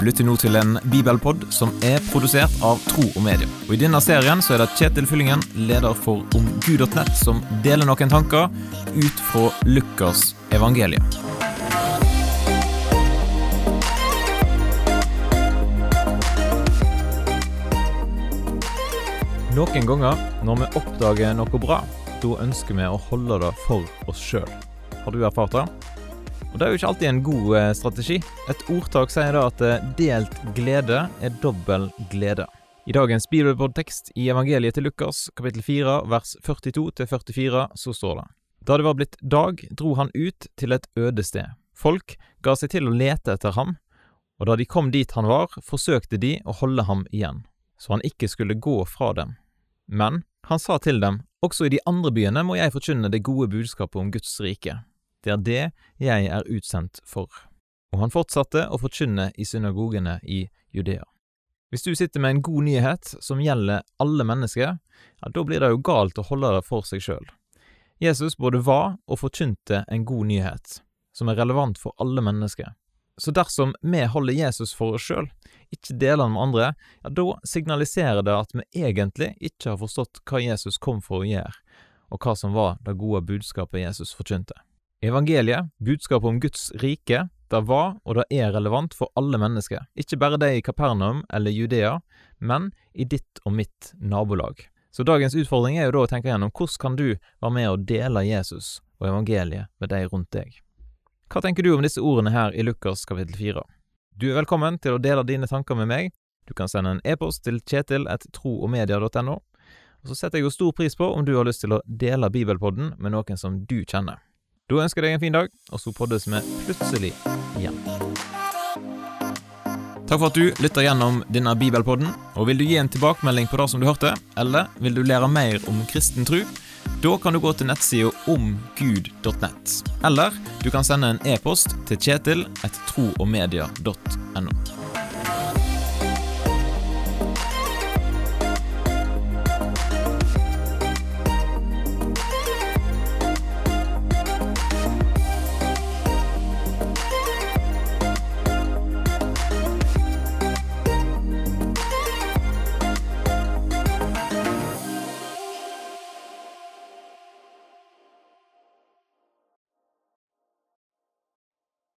Du lytter nå til en bibelpod som er produsert av Tro og Medie. Og I denne serien så er det Kjetil Fyllingen, leder for omgud.nett, som deler noen tanker ut fra Lukas evangelium. Noen ganger når vi oppdager noe bra, da ønsker vi å holde det for oss sjøl. Har du erfart det? Og Det er jo ikke alltid en god eh, strategi. Et ordtak sier da at eh, delt glede er dobbel glede. I dagens bibelpodtekst i evangeliet til Lukas, kapittel 4, vers 42-44, så står det Da det var blitt dag, dro han ut til et øde sted. Folk ga seg til å lete etter ham, og da de kom dit han var, forsøkte de å holde ham igjen, så han ikke skulle gå fra dem. Men han sa til dem, også i de andre byene må jeg forkynne det gode budskapet om Guds rike. Det er det jeg er utsendt for. Og han fortsatte å forkynne i synagogene i Judea. Hvis du sitter med en god nyhet som gjelder alle mennesker, ja, da blir det jo galt å holde det for seg sjøl. Jesus både var og forkynte en god nyhet, som er relevant for alle mennesker. Så dersom vi holder Jesus for oss sjøl, ikke deler han med andre, ja, da signaliserer det at vi egentlig ikke har forstått hva Jesus kom for å gjøre, og hva som var det gode budskapet Jesus forkynte. Evangeliet, budskapet om Guds rike, det var og det er relevant for alle mennesker, ikke bare de i Kapernaum eller Judea, men i ditt og mitt nabolag. Så dagens utfordring er jo da å tenke gjennom hvordan kan du være med å dele Jesus og evangeliet med de rundt deg. Hva tenker du om disse ordene her i Lukas kapittel 4? Du er velkommen til å dele dine tanker med meg. Du kan sende en e-post til kjetil.troogmedia.no. Og så setter jeg jo stor pris på om du har lyst til å dele Bibelpodden med noen som du kjenner. Da ønsker jeg deg en fin dag, og så poddes vi plutselig igjen. Takk for at du lytter gjennom denne bibelpodden. og Vil du gi en tilbakemelding på det som du hørte, eller vil du lære mer om kristen tro? Da kan du gå til nettsida omgud.nett. Eller du kan sende en e-post til kjetil.troogmedia.no.